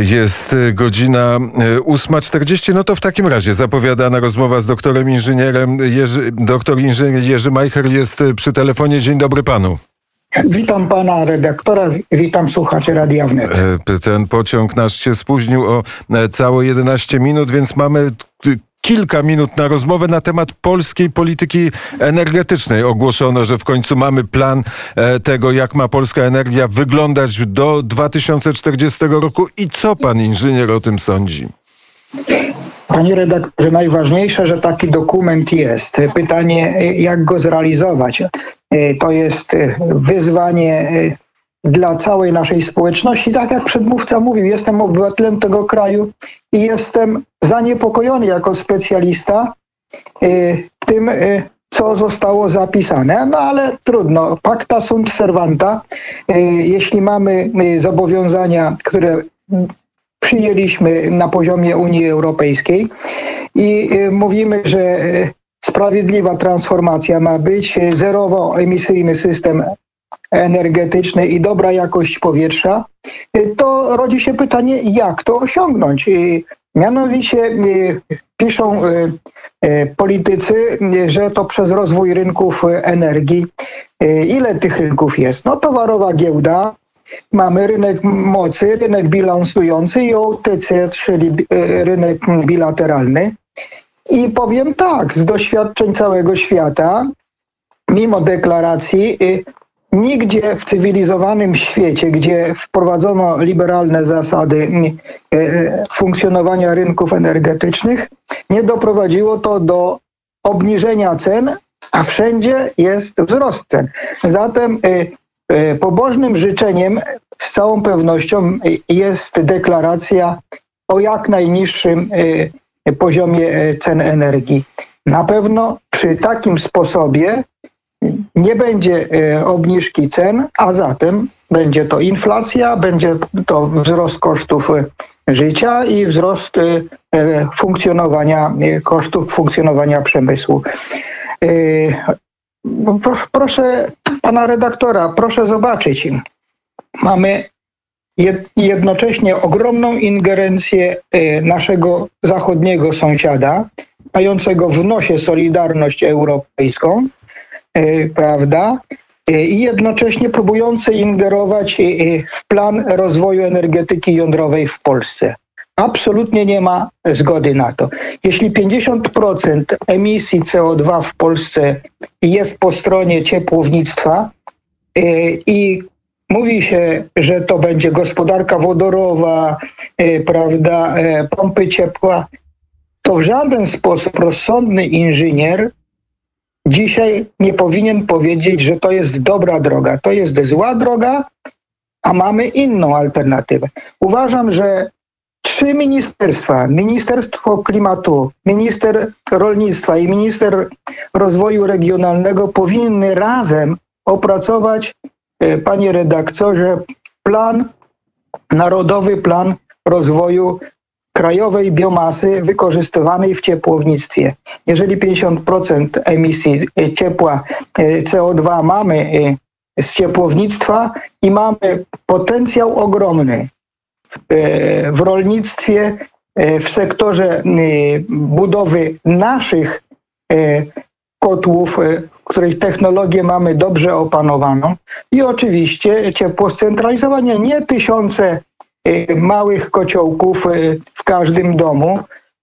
Jest godzina 8.40. No to w takim razie zapowiadana rozmowa z doktorem inżynierem Jerzy, doktor inżynier Jerzy Majcher jest przy telefonie. Dzień dobry panu. Witam pana redaktora, witam słuchaczy Radia Wnet. Ten pociąg nasz się spóźnił o całe 11 minut, więc mamy kilka minut na rozmowę na temat polskiej polityki energetycznej. Ogłoszono, że w końcu mamy plan e, tego, jak ma polska energia wyglądać do 2040 roku. I co pan inżynier o tym sądzi? Panie redaktorze, najważniejsze, że taki dokument jest. Pytanie, jak go zrealizować. E, to jest e, wyzwanie dla całej naszej społeczności. Tak jak przedmówca mówił, jestem obywatelem tego kraju i jestem zaniepokojony jako specjalista y, tym, y, co zostało zapisane. No ale trudno. Pacta sunt servanta. Y, jeśli mamy zobowiązania, które przyjęliśmy na poziomie Unii Europejskiej i mówimy, że sprawiedliwa transformacja ma być, zerowo emisyjny system energetyczny i dobra jakość powietrza, to rodzi się pytanie, jak to osiągnąć. Mianowicie y, piszą y, y, politycy, że to przez rozwój rynków energii. Ile tych rynków jest? No towarowa giełda, mamy rynek mocy, rynek bilansujący i OTC, czyli rynek bilateralny. I powiem tak, z doświadczeń całego świata, mimo deklaracji, Nigdzie w cywilizowanym świecie, gdzie wprowadzono liberalne zasady e, e, funkcjonowania rynków energetycznych, nie doprowadziło to do obniżenia cen, a wszędzie jest wzrost cen. Zatem e, pobożnym życzeniem z całą pewnością jest deklaracja o jak najniższym poziomie cen energii. Na pewno przy takim sposobie nie będzie e, obniżki cen, a zatem będzie to inflacja, będzie to wzrost kosztów e, życia i wzrost e, funkcjonowania, kosztów funkcjonowania przemysłu. Proszę pana redaktora, proszę zobaczyć. Mamy jednocześnie ogromną ingerencję naszego zachodniego sąsiada, mającego w nosie Solidarność Europejską, prawda? E, I jednocześnie próbujące ingerować e, w plan rozwoju energetyki jądrowej w Polsce. Absolutnie nie ma zgody na to. Jeśli 50% emisji CO2 w Polsce jest po stronie ciepłownictwa i mówi się, że to będzie gospodarka wodorowa, prawda, pompy ciepła, to w żaden sposób rozsądny inżynier dzisiaj nie powinien powiedzieć, że to jest dobra droga. To jest zła droga, a mamy inną alternatywę. Uważam, że trzy ministerstwa, Ministerstwo Klimatu, Minister Rolnictwa i Minister Rozwoju Regionalnego powinny razem opracować, e, panie redaktorze, plan, narodowy plan rozwoju krajowej biomasy wykorzystywanej w ciepłownictwie. Jeżeli 50% emisji e, ciepła e, CO2 mamy e, z ciepłownictwa i mamy potencjał ogromny w rolnictwie, w sektorze budowy naszych kotłów, których technologię mamy dobrze opanowaną i oczywiście ciepło scentralizowanie, nie tysiące małych kociołków y, w każdym domu,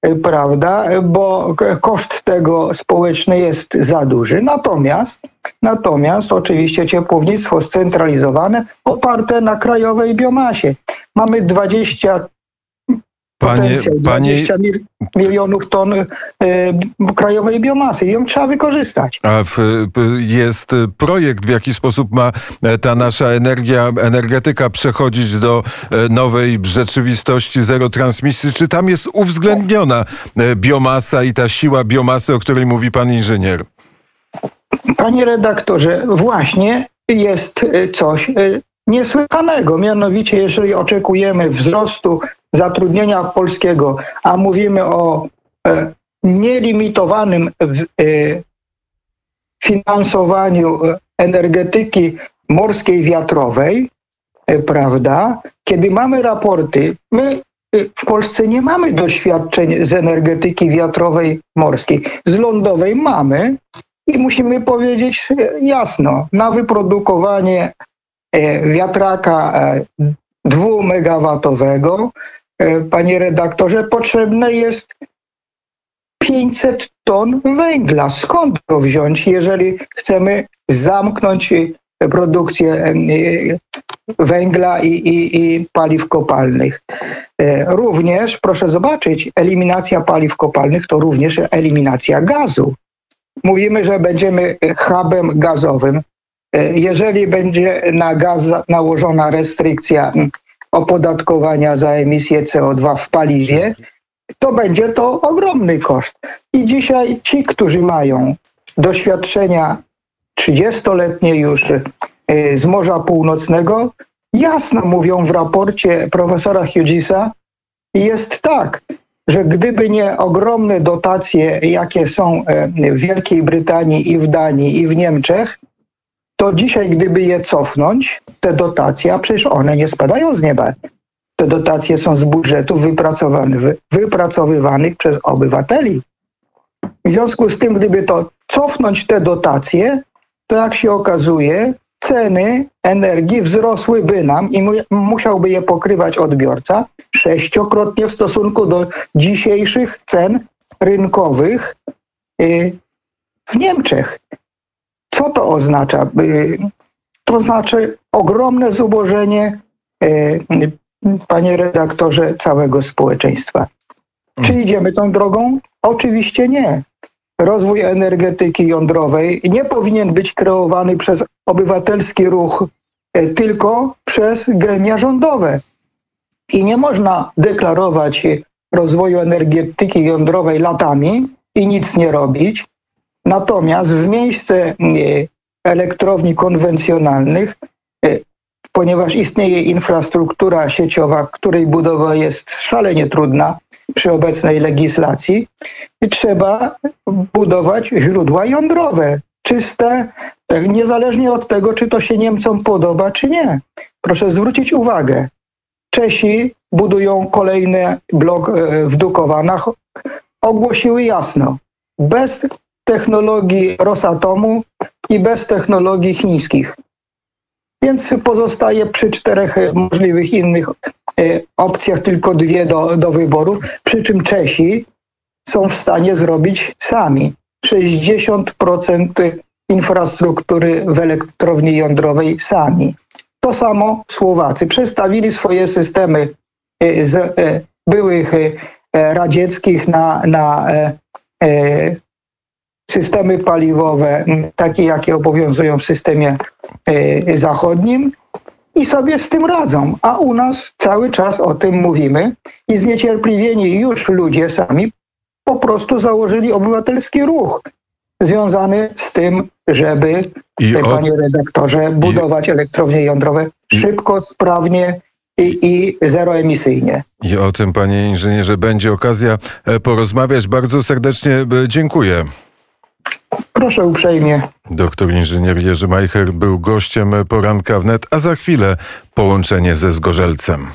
y, prawda, bo koszt tego społeczny jest za duży. Natomiast, natomiast oczywiście ciepłownictwo scentralizowane oparte na krajowej biomasie. Mamy 20 Panie, panie, milionów ton y, krajowej biomasy i ją trzeba wykorzystać. A w, jest projekt, w jaki sposób ma e, ta nasza energia, energetyka przechodzić do e, nowej rzeczywistości zero transmisji? Czy tam jest uwzględniona e, biomasa i ta siła biomasy, o której mówi pan inżynier? Panie redaktorze, właśnie jest coś niesłychanego. Mianowicie, jeżeli oczekujemy wzrostu zatrudnienia polskiego, a mówimy o e, nielimitowanym e, finansowaniu energetyki morskiej wiatrowej, e, prawda, kiedy mamy raporty, my e, w Polsce nie mamy doświadczeń z energetyki wiatrowej morskiej. Z lądowej mamy i musimy powiedzieć e, jasno, na wyprodukowanie e, wiatraka e, dwumegawatowego, e, panie redaktorze, potrzebne jest 500 ton węgla. Skąd go wziąć, jeżeli chcemy zamknąć e, produkcję e, węgla i, i, i paliw kopalnych? E, Również, proszę zobaczyć, eliminacja paliw kopalnych to również eliminacja gazu. Mówimy, że będziemy hubem gazowym. E, Jeżeli będzie na gaz nałożona restrykcja opodatkowania za emisję CO2 w paliwie, to będzie to ogromny koszt. I dzisiaj ci, którzy mają doświadczenia 30-letnie już e, z Morza Północnego, jasno mówią w raporcie profesora Hughesa, jest tak, że gdyby nie ogromne dotacje, jakie są e, w Wielkiej Brytanii i w Danii i w Niemczech, to dzisiaj, gdyby je cofnąć, te dotacje, a przecież one nie spadają z nieba. Te dotacje są z budżetów wypracowanych, wy- wypracowywanych przez obywateli. W związku z tym, gdyby to cofnąć te dotacje, to jak się okazuje, ceny energii wzrosłyby nam i mu- musiałby je pokrywać odbiorca sześciokrotnie w stosunku do dzisiejszych cen rynkowych y, w Niemczech. Co to oznacza? Y, To znaczy ogromne zubożenie, y, panie redaktorze, całego społeczeństwa. Czy idziemy tą drogą? Oczywiście nie. Rozwój energetyki jądrowej nie powinien być kreowany przez obywatelski ruch, tylko przez gremia rządowe. I nie można deklarować rozwoju energetyki jądrowej latami i nic nie robić. Natomiast w miejsce e, elektrowni konwencjonalnych, e, ponieważ istnieje infrastruktura sieciowa, której budowa jest szalenie trudna przy obecnej legislacji, trzeba budować źródła jądrowe, czyste, tak, niezależnie od tego, czy to się Niemcom podoba, czy nie. Proszę zwrócić uwagę, Czesi budują kolejny blok e, w Dukowanach, ogłosiły jasno, bez technologii Rosatomu i bez technologii chińskich. Więc pozostaje przy czterech możliwych innych e, opcjach tylko dwie do, do wyboru, przy czym Czesi są w stanie zrobić sami. 60% infrastruktury w elektrowni jądrowej sami. To samo Słowacy przestawili swoje systemy e, z e, byłych radzieckich na, na systemy paliwowe, takie jakie obowiązują w systemie e, zachodnim i sobie z tym radzą. A u nas cały czas o tym mówimy i zniecierpliwieni już ludzie sami po prostu założyli obywatelski ruch związany z tym, żeby, I e, o- panie redaktorze, budować elektrownie jądrowe szybko, sprawnie i, i zeroemisyjnie. I o tym, panie inżynierze, będzie okazja e, porozmawiać. Bardzo serdecznie e, dziękuję. Proszę uprzejmie. Doktor inżynier Jerzy Majcher był gościem poranka wnet, a za chwilę połączenie ze Zgorzelcem.